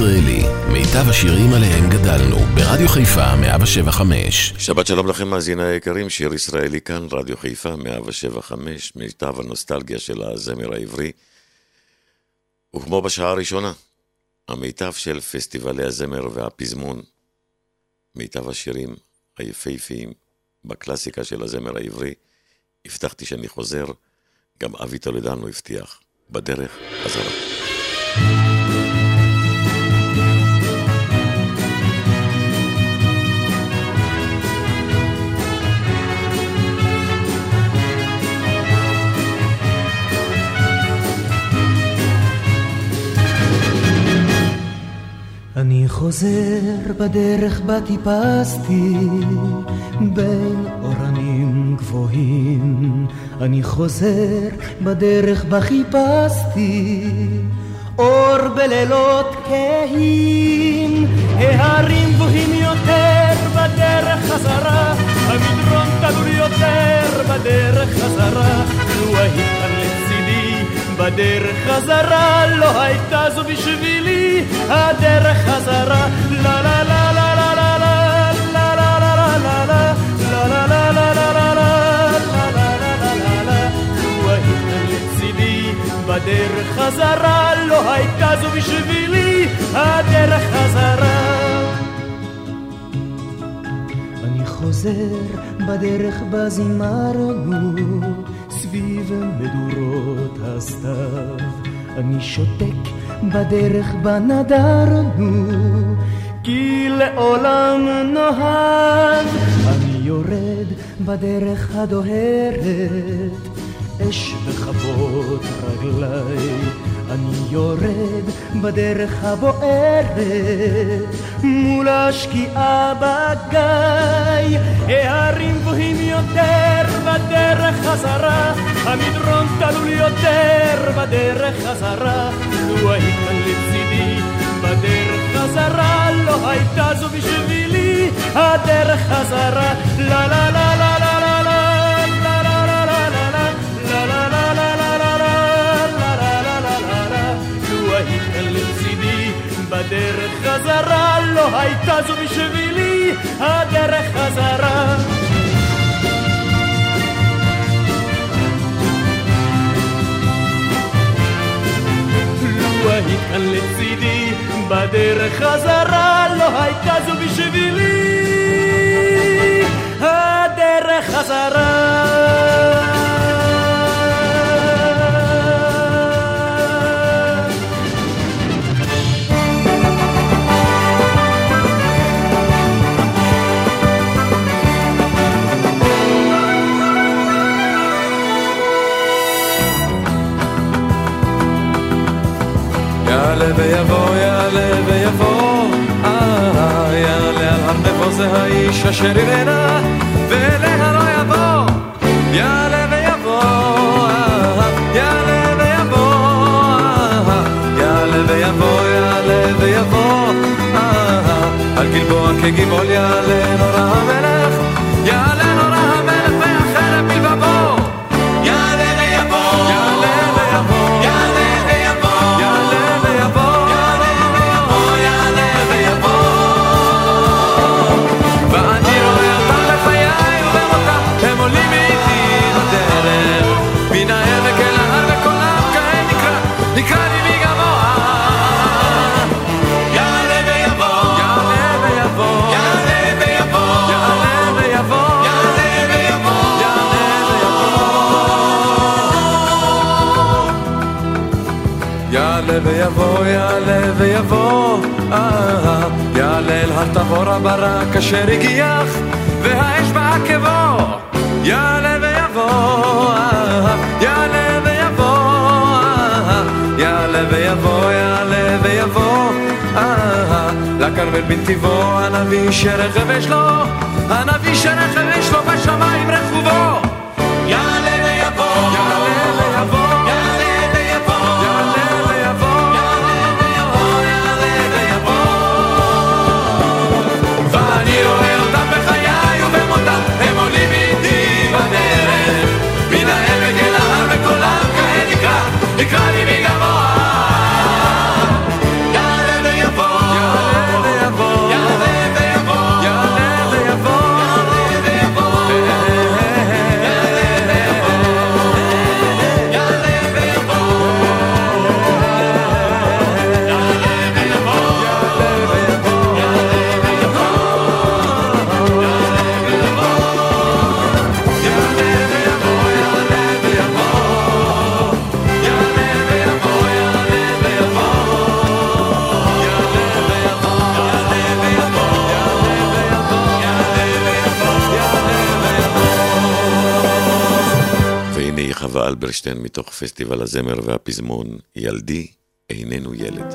מאזינים לשיר ישראלי, מיטב השירים עליהם גדלנו, ברדיו חיפה 175. שבת שלום לכם מאזיני היקרים, שיר ישראלי כאן, רדיו חיפה 175, מיטב הנוסטלגיה של הזמר העברי. וכמו בשעה הראשונה, המיטב של פסטיבלי הזמר והפזמון, מיטב השירים היפהפיים בקלאסיקה של הזמר העברי. הבטחתי שאני חוזר, גם אבי טולדנו הבטיח, בדרך חזרה. אני חוזר בדרך בה טיפסתי בין אורנים גבוהים. אני חוזר בדרך בה חיפשתי אור בלילות כהים. ההרים גבוהים יותר בדרך חזרה המדרון תלול יותר בדרך חזרה בדרך חזרה לא הייתה זו בשבילי הדרך חזרה לה לה לה לה לה לה לה לה לה לה לה לה לה לה לה לה בדרך חזרה לא הייתה זו בשבילי הדרך חזרה אני חוזר בדרך בה זימרנו סביב מדורות הסתיו. אני שותק בדרך בה נדרנו כי לעולם נאהב. אני יורד בדרך הדוהרת אש בכבות רגליי, אני יורד בדרך הבוערת, מול השקיעה בגיא. ההרים גבוהים יותר בדרך חזרה, המדרון תלול יותר בדרך חזרה. לו היית לצידי בדרך חזרה, לא הייתה זו בשבילי הדרך חזרה. לה לה לה לה לה בדרך חזרה לא הייתה זו בשבילי הדרך חזרה. היית כאן לצידי בדרך חזרה לא הייתה זו בשבילי הדרך חזרה יעלה ויבוא, יעלה ויבוא, אה, יעלה על הר נבו זה האיש אשר יראנה, ואליה לא יבוא, יעלה ויבוא, אה, יעלה ויבוא, אה, יעלה ויבוא, יעלה ויבוא, אה, על גלבוע כגבעול יעלה נורא המלך, יעלה בנתיבו, הנביא שרכב יש לו, הנביא שרכב מתוך פסטיבל הזמר והפזמון, ילדי איננו ילד.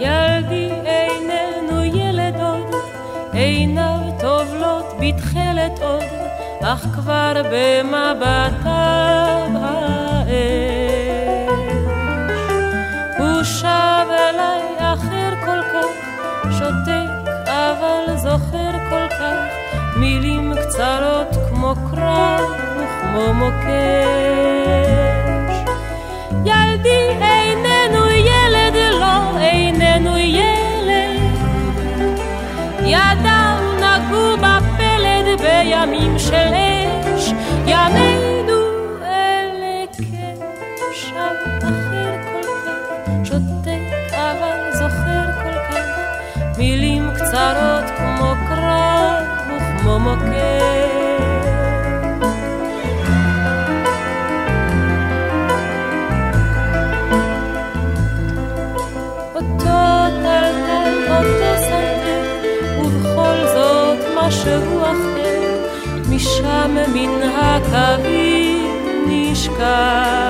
ילדי איננו ילד עוד, עיניו טובלות בתכלת עוד, אך כבר במבטיו קצרות כמו קרב וכמו מוקש. משהו אחר, משם מן הקווים נשקף.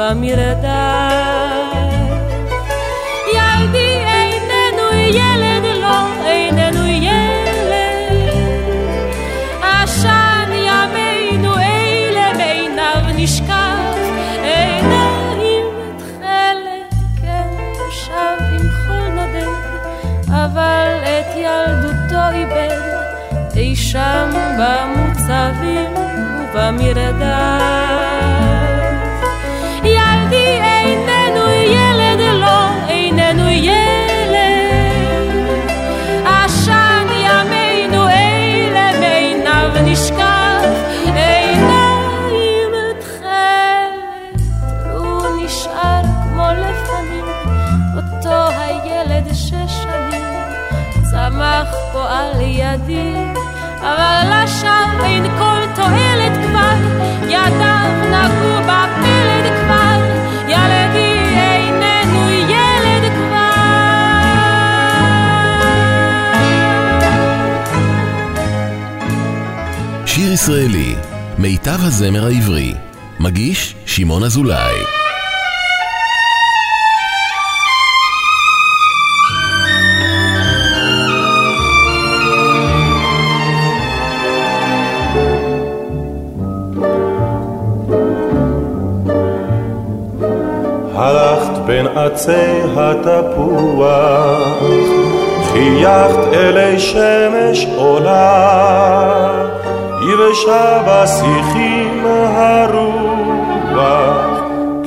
ובמרדף. ילדי איננו ילד, לא איננו ילד. עשן ימינו אלה בעיניו נשקף, עיניים תכלת, כן, שב עם חול נודד, אבל את ילדותו איבד, אי שם במוצבים ובמרדף. ישראלי, מיטב הזמר העברי, מגיש שמעון אזולאי. הלכת בין עצי התפוח, חייכת אלי שמש עולה, יבשה בשיחים הרוח,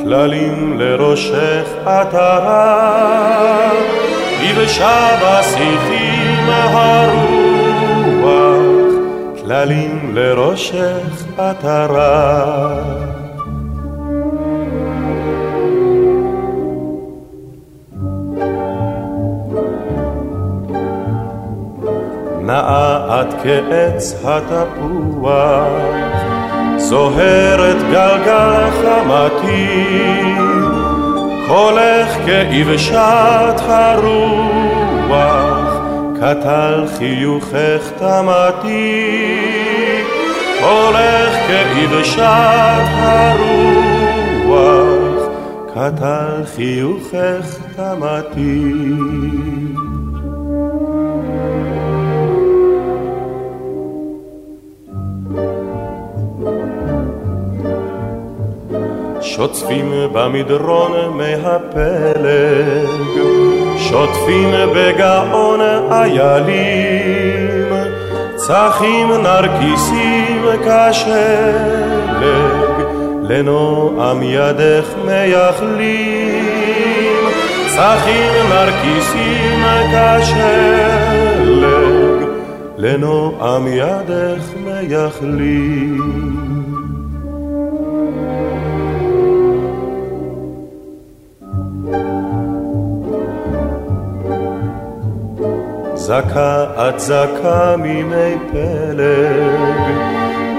כללים לראשך עטרה, יבשה בשיחים הרוח, כללים לראשך עטרה. את כעץ התפוח, זוהרת גלגל חמתי, קולך כאבשת הרוח, קטל חיוכך תמתי, קולך כאבשת הרוח, קטל חיוכך תמתי. שוטפים במדרון מהפלג, שוטפים בגאון איילים, צחים נרקיסים כשלג, לנועם ידך מייחלים, צחים נרקיסים כשלג, לנועם ידך מייחלים. זכה את זכה ממי פלג,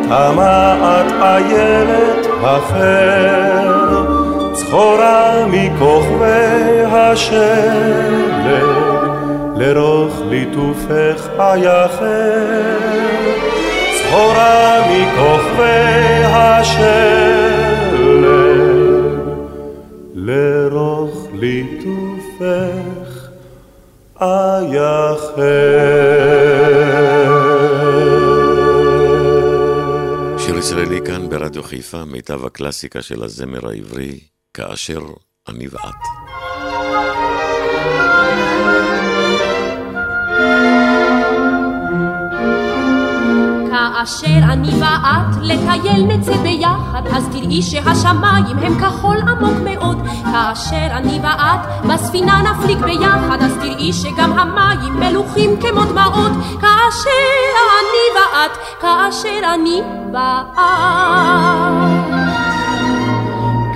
תמה את איילת החר, צחורה מכוכבי השלג, לרוך ליטופך היחר, צחורה מכוכבי השלג, לרוך ליטופך היחר. שיר ישראלי כאן ברדיו חיפה, מיטב הקלאסיקה של הזמר העברי, כאשר אני ואת. כאשר אני ואת לטייל נצא ביחד, אז תראי שהשמיים הם כחול עמוק מאוד. כאשר אני ואת בספינה נפליג ביחד, אז תראי שגם המים מלוכים כמו דמעות. כאשר אני ואת, כאשר אני ואת.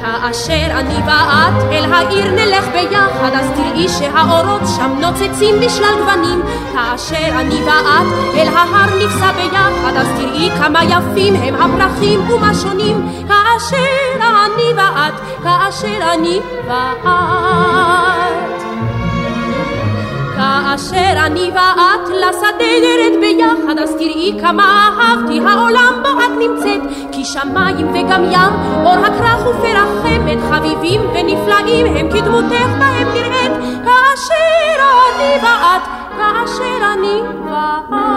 כאשר אני ואת אל העיר נלך ביחד, אז תראי שהאורות שם נוצצים בשלל גוונים. כאשר אני ואת אל ההר נפסע ביחד, אז תראי כמה יפים הם הפרחים ומה שונים. כאשר אני ואת, כאשר אני ואת. כאשר אני ואת לשדה נרד ביחד, אז תראי כמה אהבתי העולם בו את נמצאת. כי שמיים וגם ים, אור הכרך ופרח חמד, חביבים ונפלאים הם כדמותך בהם נראית. כאשר אני ואת, כאשר אני ואת.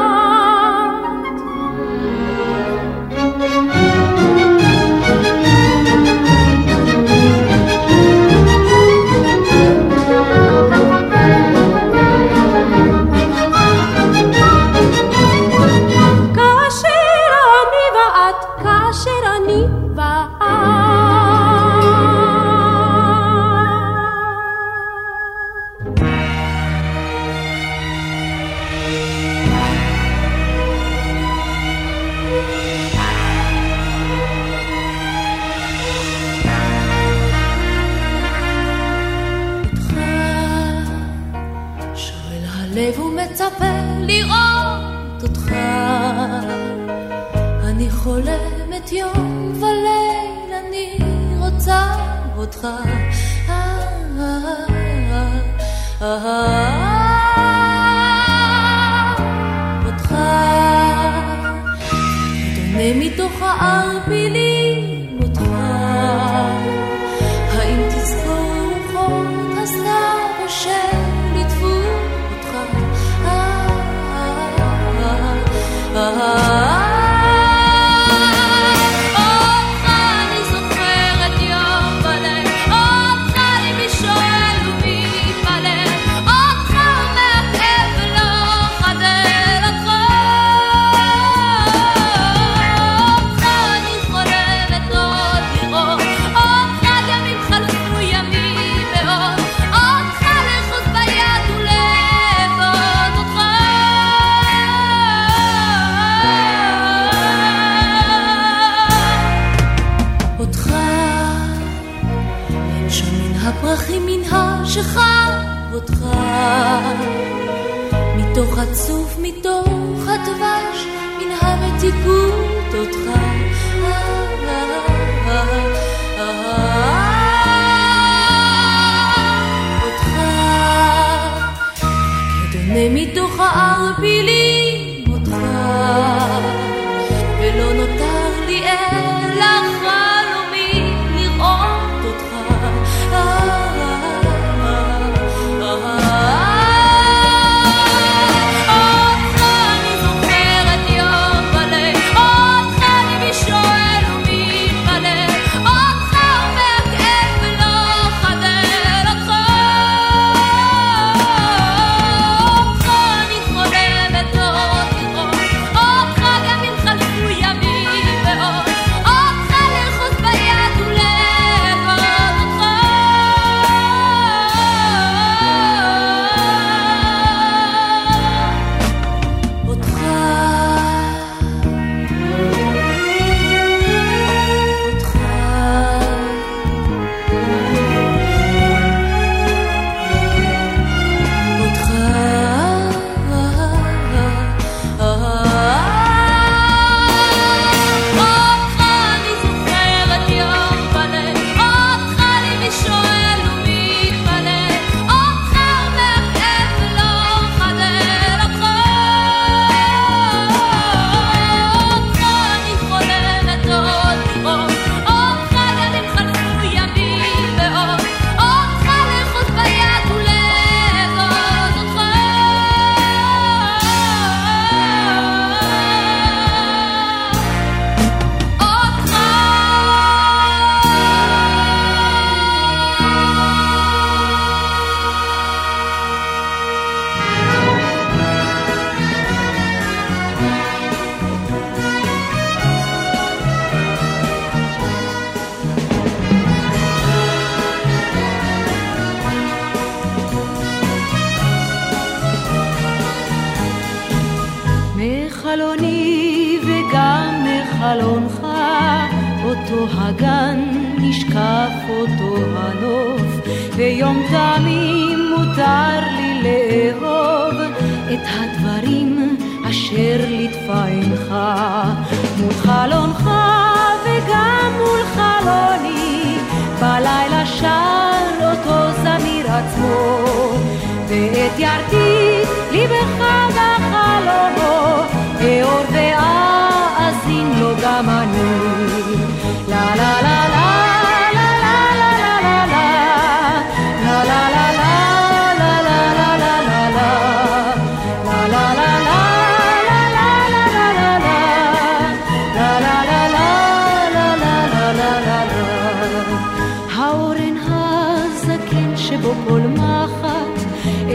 לראות אותך אני חולמת יום וליל אני רוצה אותך אה, אה, אה, אה, אה,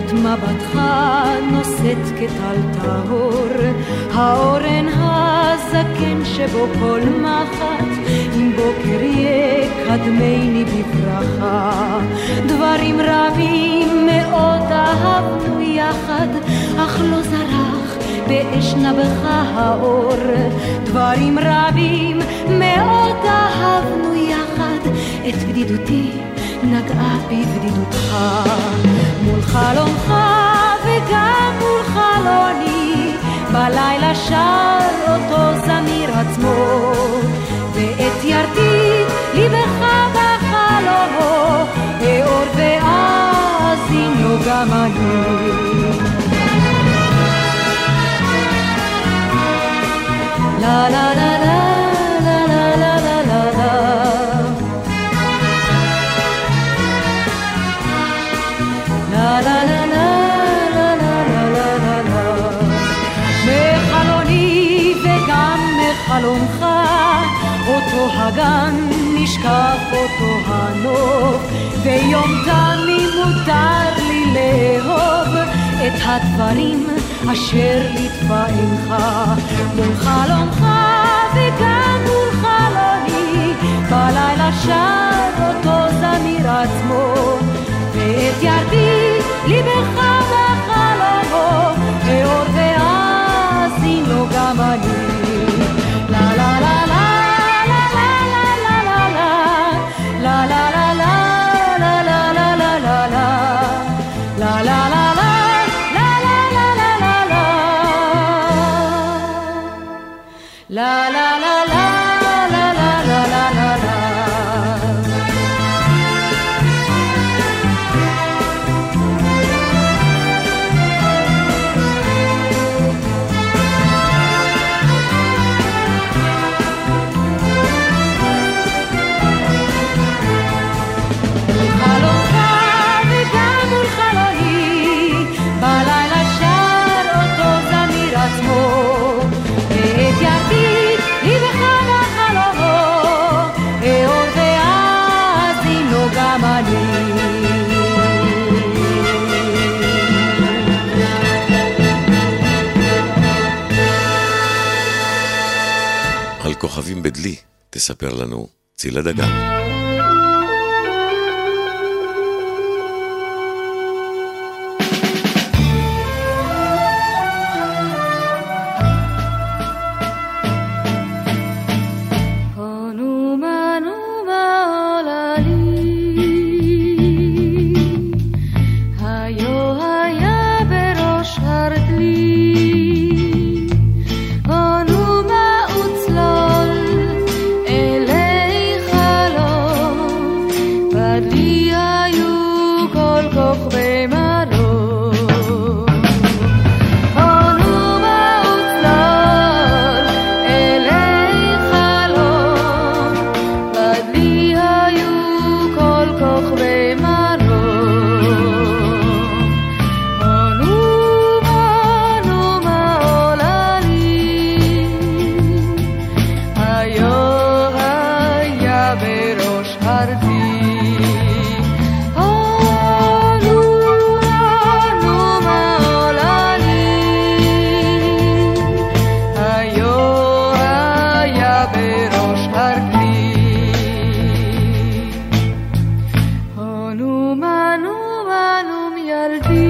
מבטך נושאת כטל טהור, האורן הזקן שבו כל מחט, אם בוקר יקדמני בברכה. דברים רבים מאוד אהבנו יחד, אך לא זרח באש נבך האור. דברים רבים מאוד אהבנו יחד, את בדידותי נגעה בבדידותך. מול חלומך וגם מול חלוני, בלילה שר אותו זמיר עצמו, ואת ירתי ליבך בחלומו, אאור ואזין לו גם אני. la la la חלומך, הגן, נשקף אותו הנוף, ויום תמים מותר לי לאהוב את הדברים אשר עינך, מול חלומך וגם מול חלומי, בלילה שר אותו זמיר עצמו, ואת ירדי ליבך בחלומו, אאור ואזין לו גם אני. כוכבים בדלי, תספר לנו צילה דגן. You.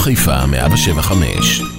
חיפה 175.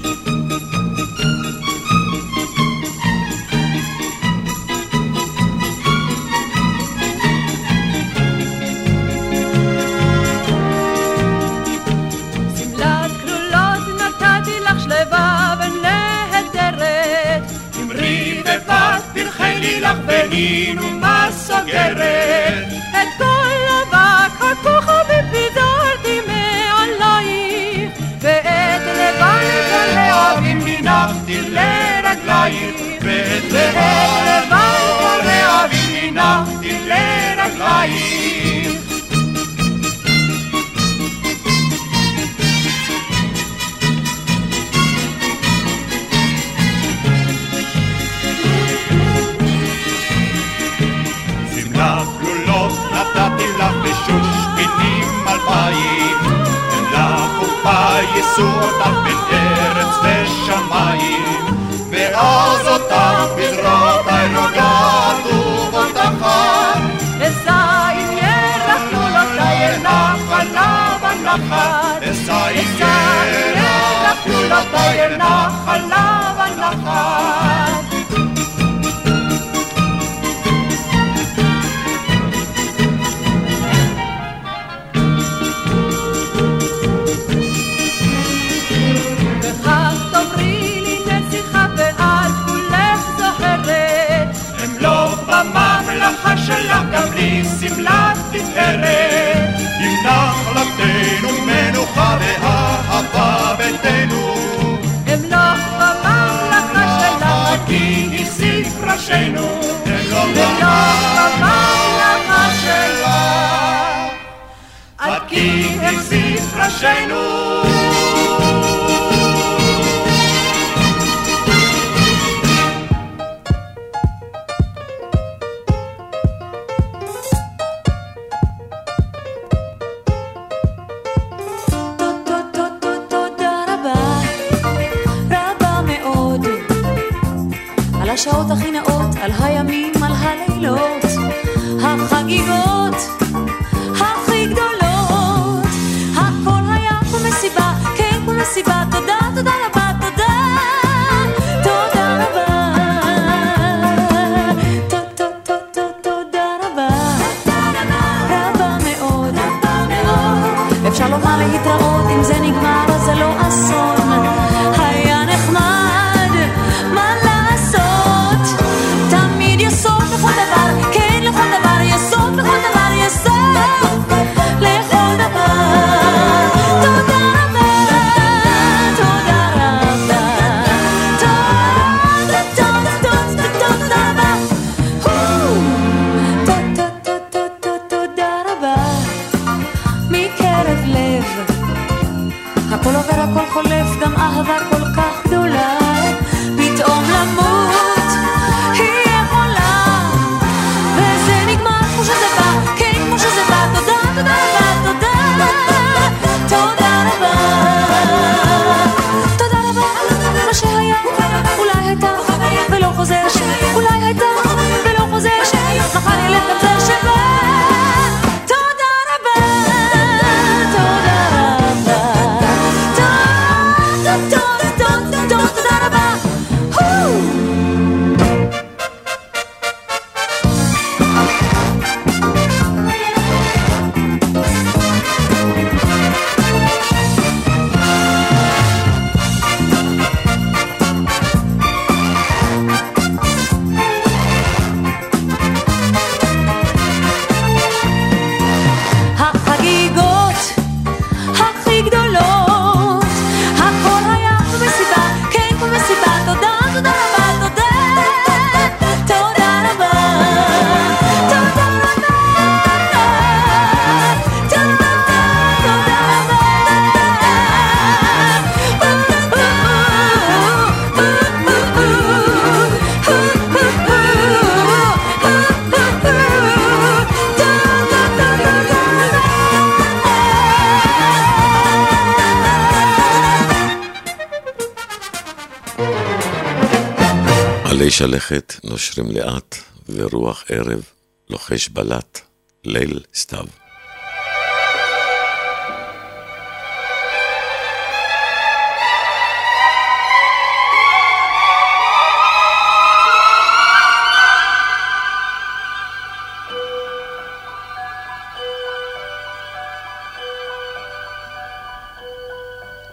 נושרים לאט, ורוח ערב לוחש בלט, ליל סתיו.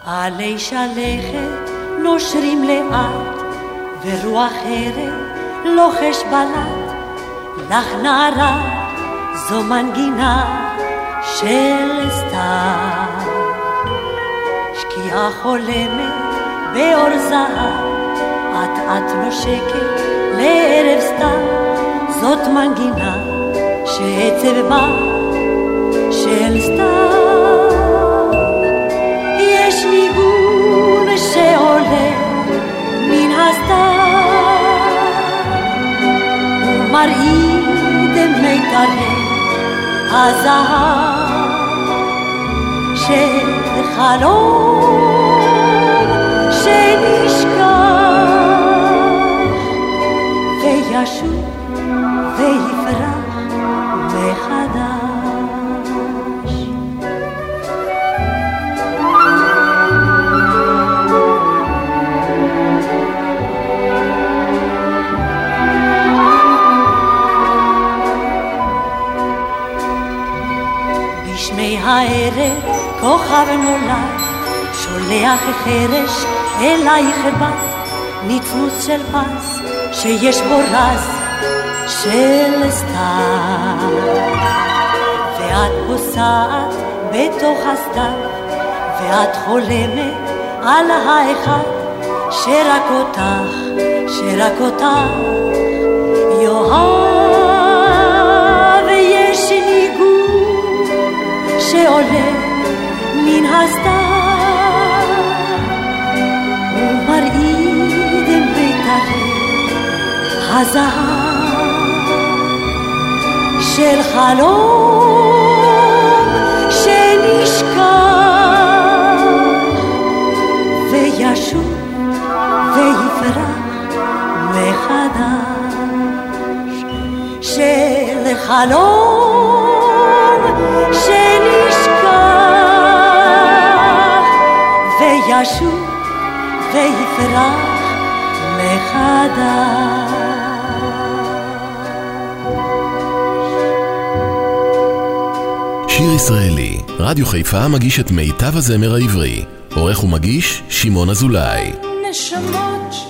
עלי שלכת נושרים לאט, ורוח ערב לוחש בלט. לך נערה זו מנגינה של סתיו. שקיעה חולמת באור זהב, אט אט נושקת לערב סתיו. זאת מנגינה שעצב בה של סתיו. ומרעיד מיתרי הזהב של חלום שנשכח וישוב ויפרח הערב כוכב נולד, שולח חרש אלייך בת, נצנוץ של פס שיש בו רז של סתיו. ואת פוסעת בתוך הסתיו, ואת חולמת על האחד שרק אותך, שרק אותך יאהב שעולה מן הסתיו ומרעיד ביתרי הזהב של חלום שנשכח וישוב ויפרח מחדש של חלום וישוב ויפרח מחדש שיר ישראלי, רדיו חיפה מגיש את מיטב הזמר העברי. עורך ומגיש, שמעון אזולאי. נשמות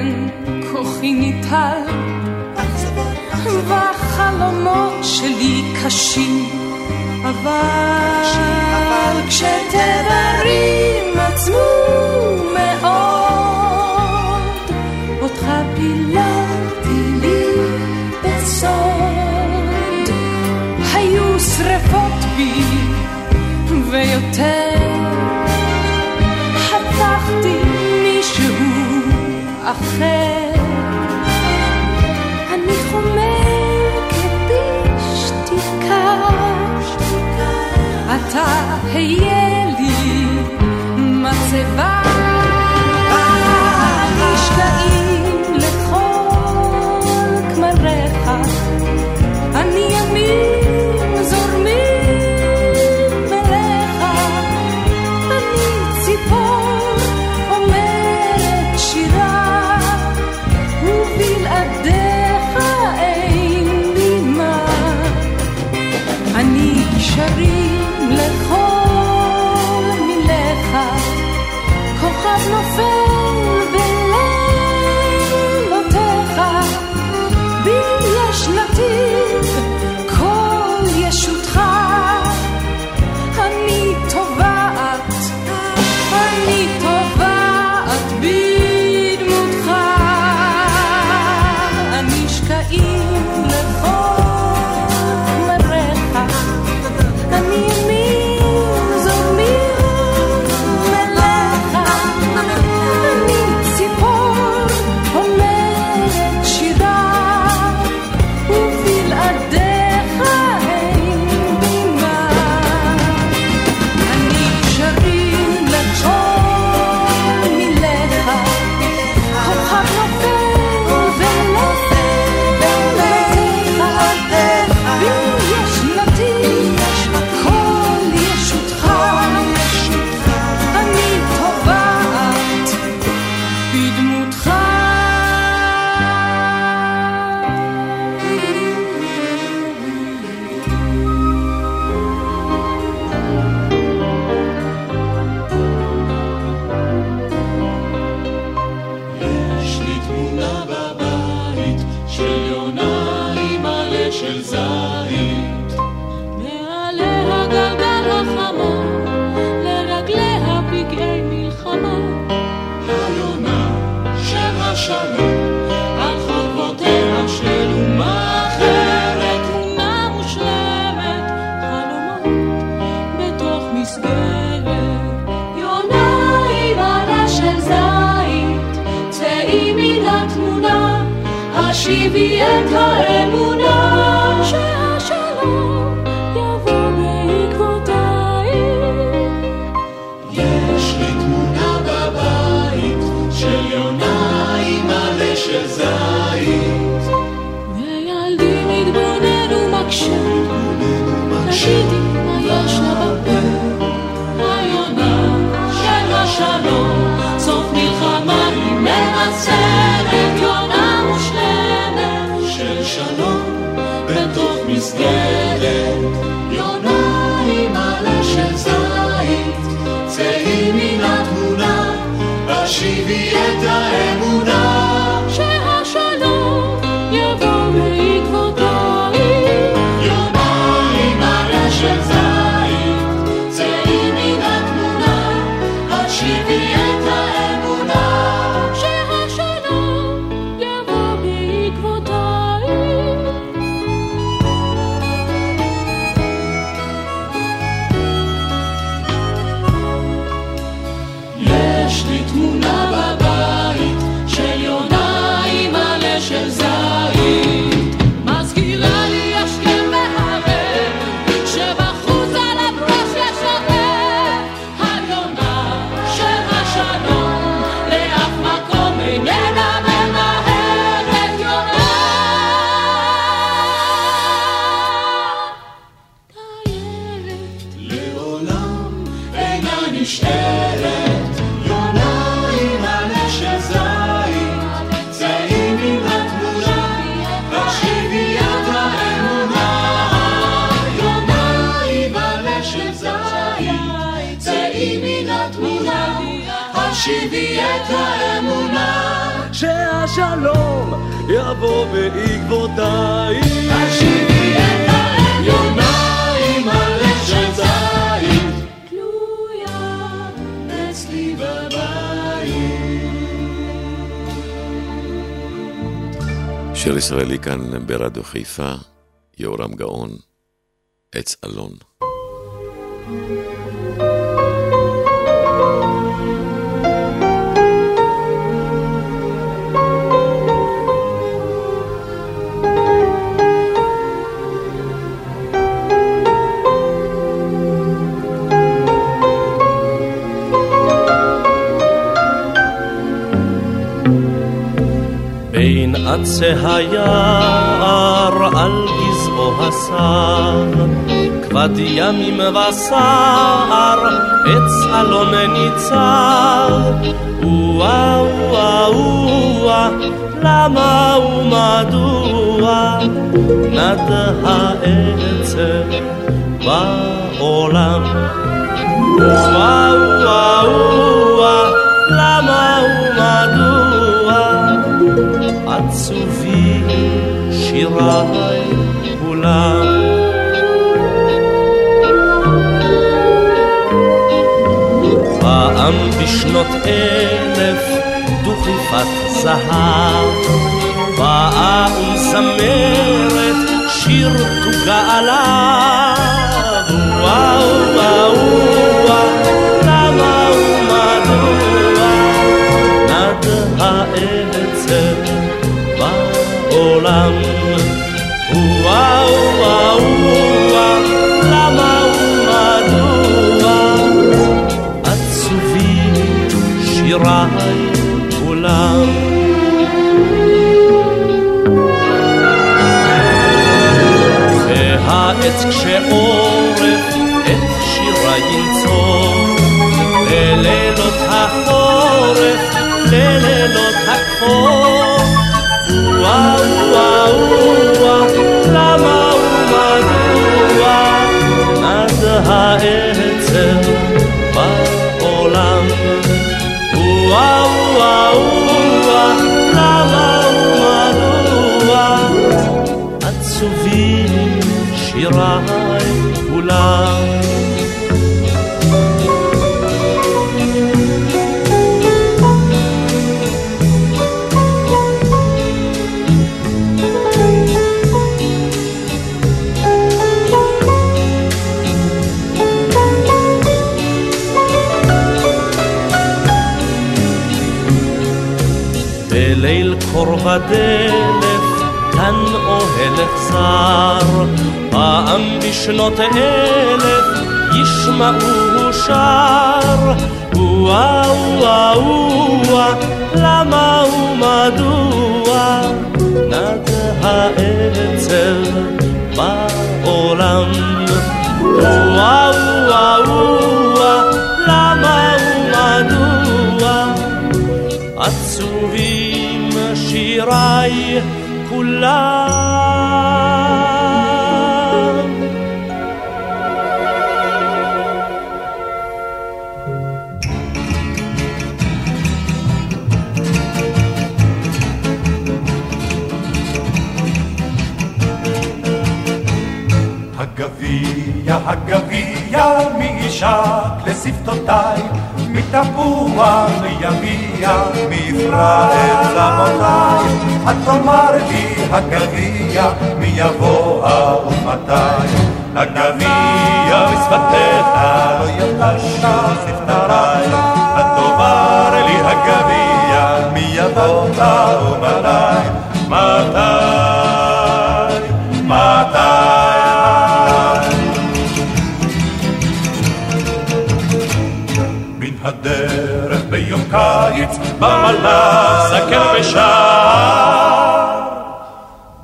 מהן כוחי ניטל. והחלומות שלי קשים אבל כשתדרים עצמו מאוד אותך פיללתי לי בסוד. היו שרפות בי ויותר אחר. אני חומק בשתיקה, אתה היה לי מצבה כאן ברדיו חיפה, יהורם גאון, עץ אלון. thank you בין עצי היער על גזעו הסר, כבד ימים וסער, עץ אלון ניצר, וואה וואה וואה, למה ומדוע נד העצב בעולם. וואה וואה וואה, שיריי כולם. פעם בשנות אלף דוכיפת זהב באה ומזמרת שיר תוגה עליו וואו וואו וואו למה ומדוע נד העצב בעולם והעץ כשעורף את שירה ינצור ללילות החורף, ללילות הכפור וואו וואו וואו למה ומדוע? נד העצב כולם בליל קור ודלף, כאן אוהל אכזר, פעם בשנות אלף ישמעו שר. וואו וואו וואו, למה ומדוע נד העצב בעולם? וואו וואו וואו, למה ומדוע עצובים שיריי כולם. הגביע, הגביע, מישק לשפתותיי, מתפוח יביע, מישראל צמותיי. את תאמר לי, הגביע, מי יבוא ומתי? הגביע בשפתיך, לא יבשו שפתותיי. את תאמר לי, הגביע, מי יבוא ומתי? מתי? מתי? קיץ, במלה זקן ושר.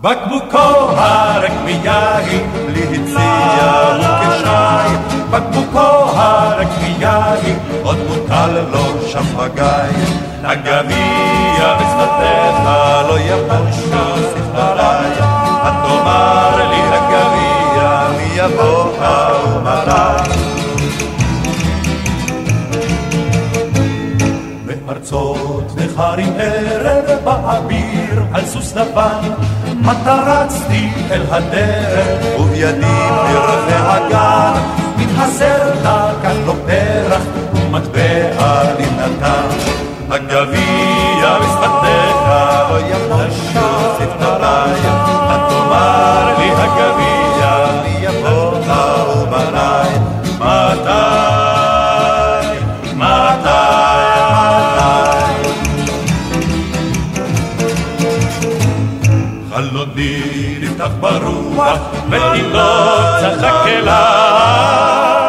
בקבוקו הרק מיין, בלי הציע וכשי. בקבוקו הרק מיין, עוד מוטל לו שפגי. הגביע בשפתיך לא יבושו בארצות נכרים ערב באוויר על סוס לבן, מטה רצתי אל הדרך, ובידי פרחי הגן, מתחסר לה כאן לא פרח, ומטבע לי נתן. הגביע הרוח, ואם לא צחק אליי.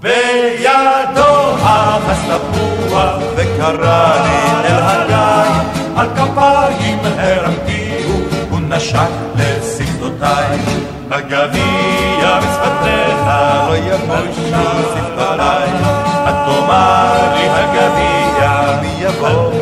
בידו אחס תפוח, וקרא לי אל הגיא, על כפיים הרמתיהו, הוא נשק לשפתותיי. הגביע בשפתיך, לא יבושו שפתותיי, את תאמר לי הגביע, מי יבוא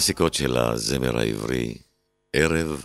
מתי, מהקלאסיקות של הזמר העברי, ערב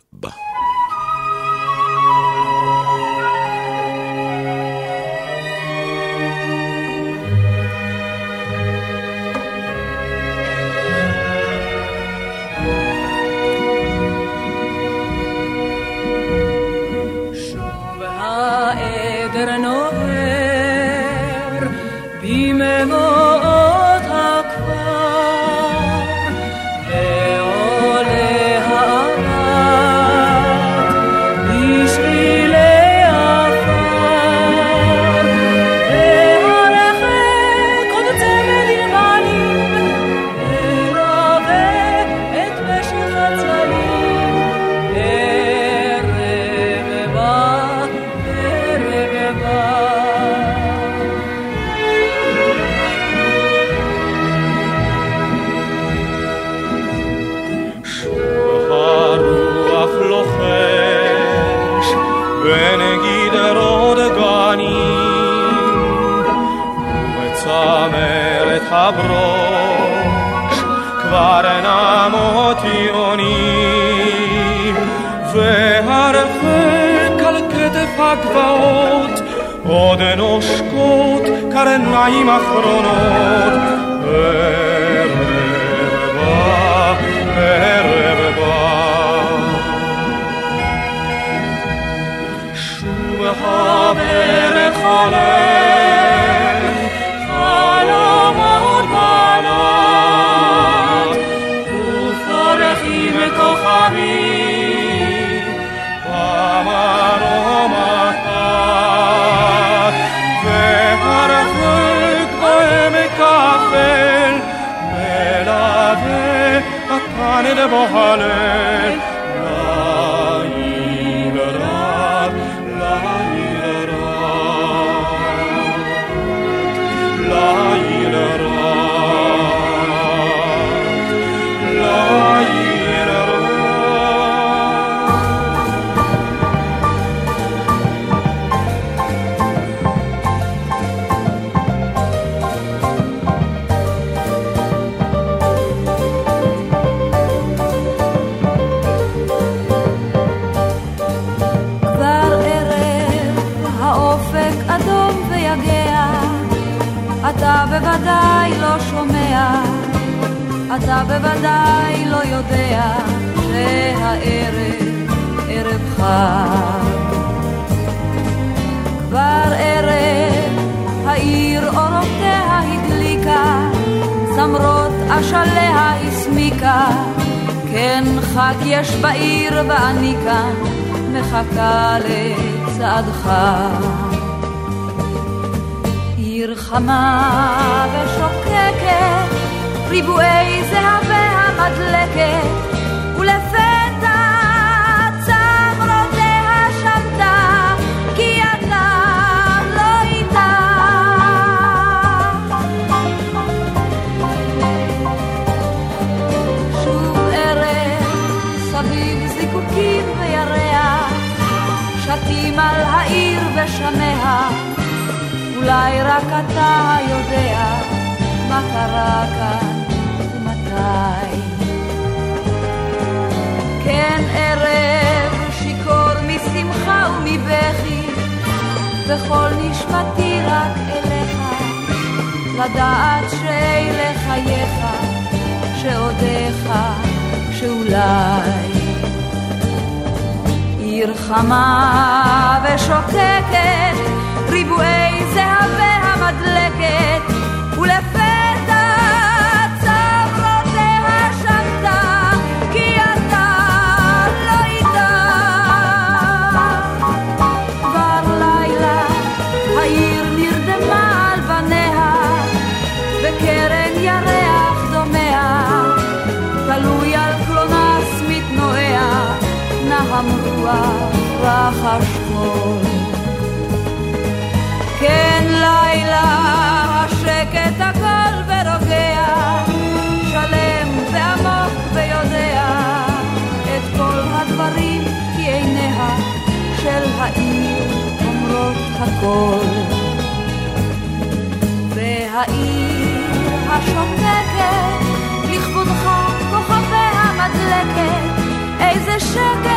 אתה בוודאי לא יודע שהערב ערב חג. כבר ערב, העיר אורותיה הדליקה, צמרות אשליה הסמיקה, כן חג יש בעיר ואני כאן מחכה לצעדך. עיר חמה ושוקקת, ריבועי זהבי המדלקת, ולפתע צמרותיה שמתה, כי אתה לא איתה. שוב ערב, סביב זיקוקים וירח, שתים על העיר ושמיה, אולי רק אתה יודע מה קרה כאן כן ערב שיכור משמחה ומבכי, וכל נשמתי רק אליך, לדעת שאלה חייך, שעודיך, שאולי. עיר חמה ושוקקת, ריבועי זהבי המדלקת, ולפתע הרוח והחשבון. כן לילה, השקט הכל ורוגע, שלם ועמוק ויודע את כל הדברים כי עיניה של העיר אומרות הכל. והעיר השותקת לכבודך כוכביה מדלקת איזה שקט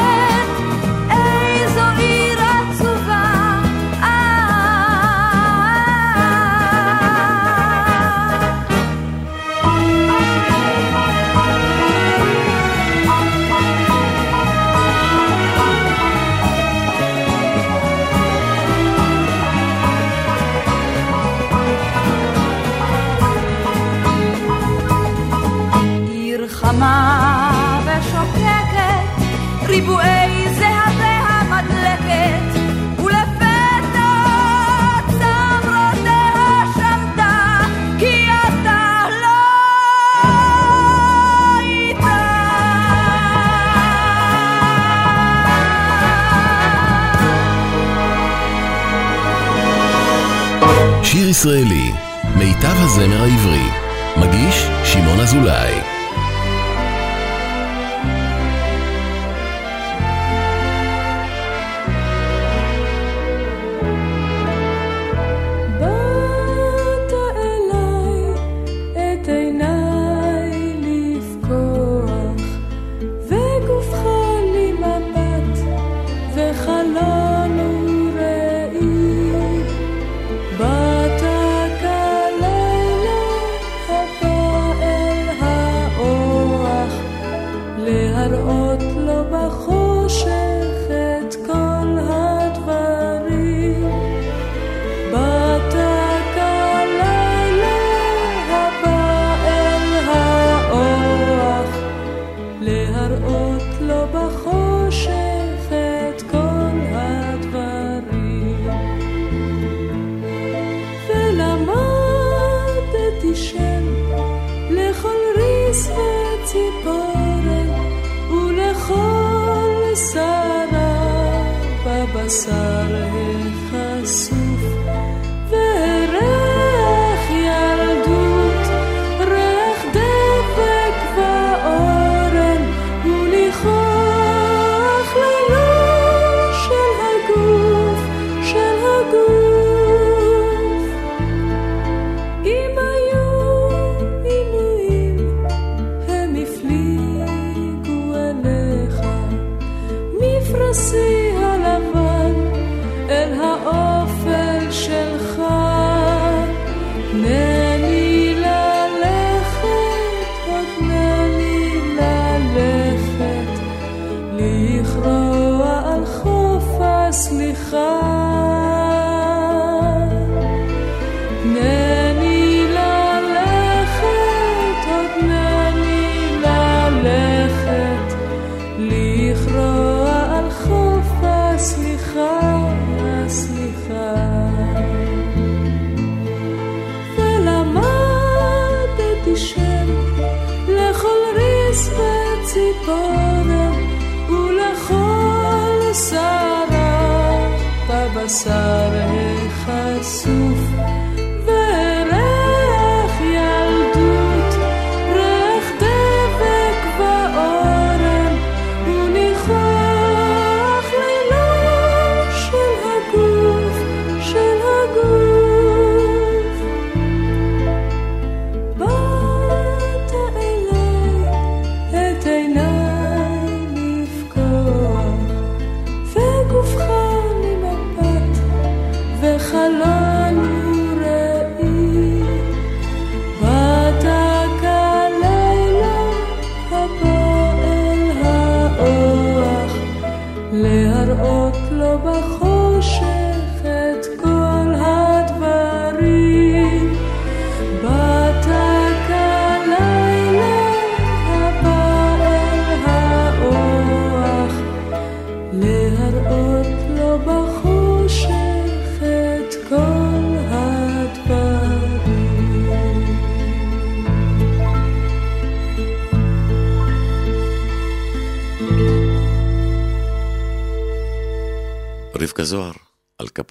ישראלי, מיטב הזמר העברי, מגיש שמעון אזולאי.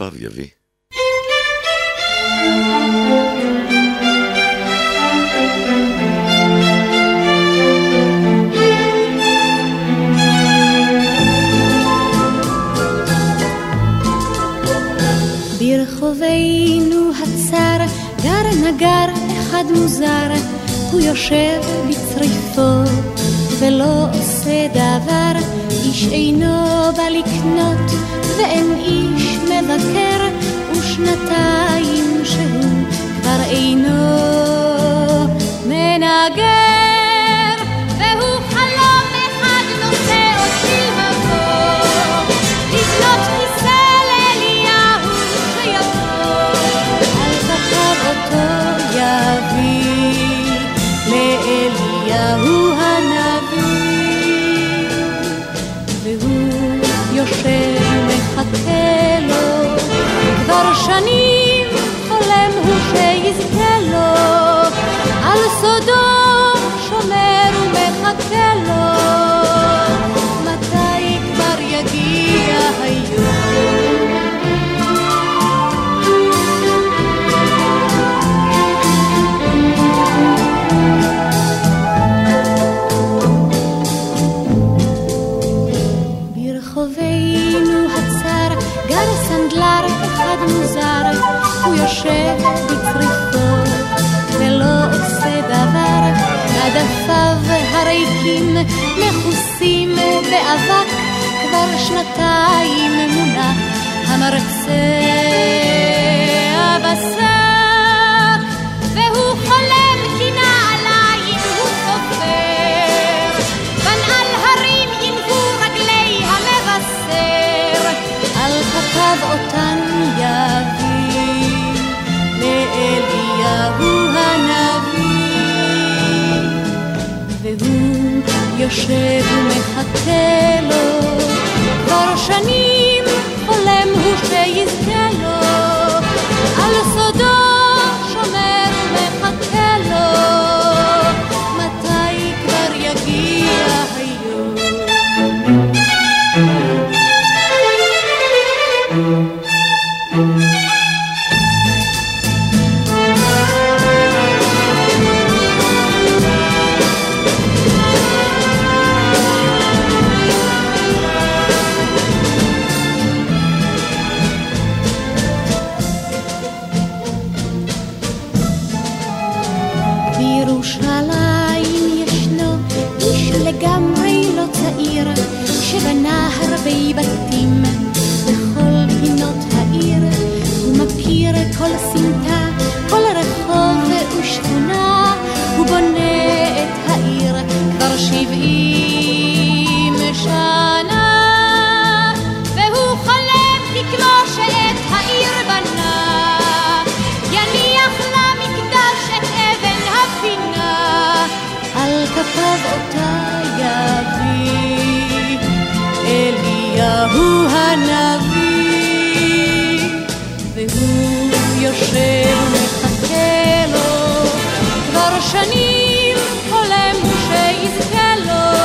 על כפיו המרצע בשק, והוא חולם כי נעליים הוא סופר, בנעל הרים ינבו רגלי המבשר, על כתב אותן יביא. לאליהו הנביא, והוא יושב ומחכה כל רחוב ושכונה, הוא בונה את העיר כבר שבעים שנה, והוא חולם כמו שאת העיר בנה, יניח למקדש את אבן הפינה, על כפיו אותה יביא אליהו הנביא, יושב שנים חולם שיזכה לו,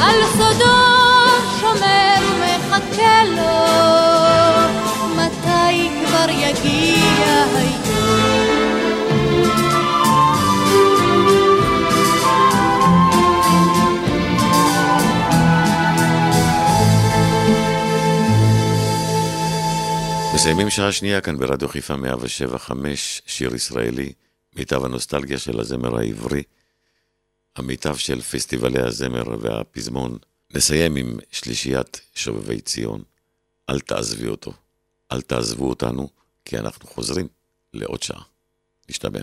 על סודו שומר ומחכה לו, מתי כבר יגיע היום? מסיימים שעה שנייה כאן ברדיו חיפה 175, שיר ישראלי, מיטב הנוסטלגיה של הזמר העברי, המיטב של פסטיבלי הזמר והפזמון. נסיים עם שלישיית שובבי ציון, אל תעזבי אותו, אל תעזבו אותנו, כי אנחנו חוזרים לעוד שעה. נשתמע.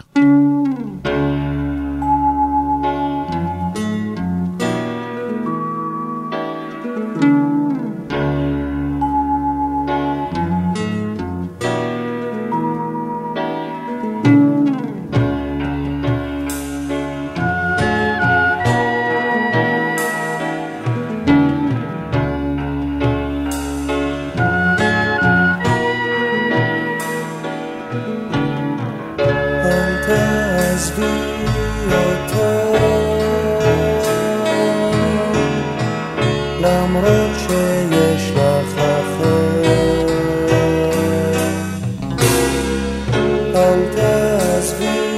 tantas vidas.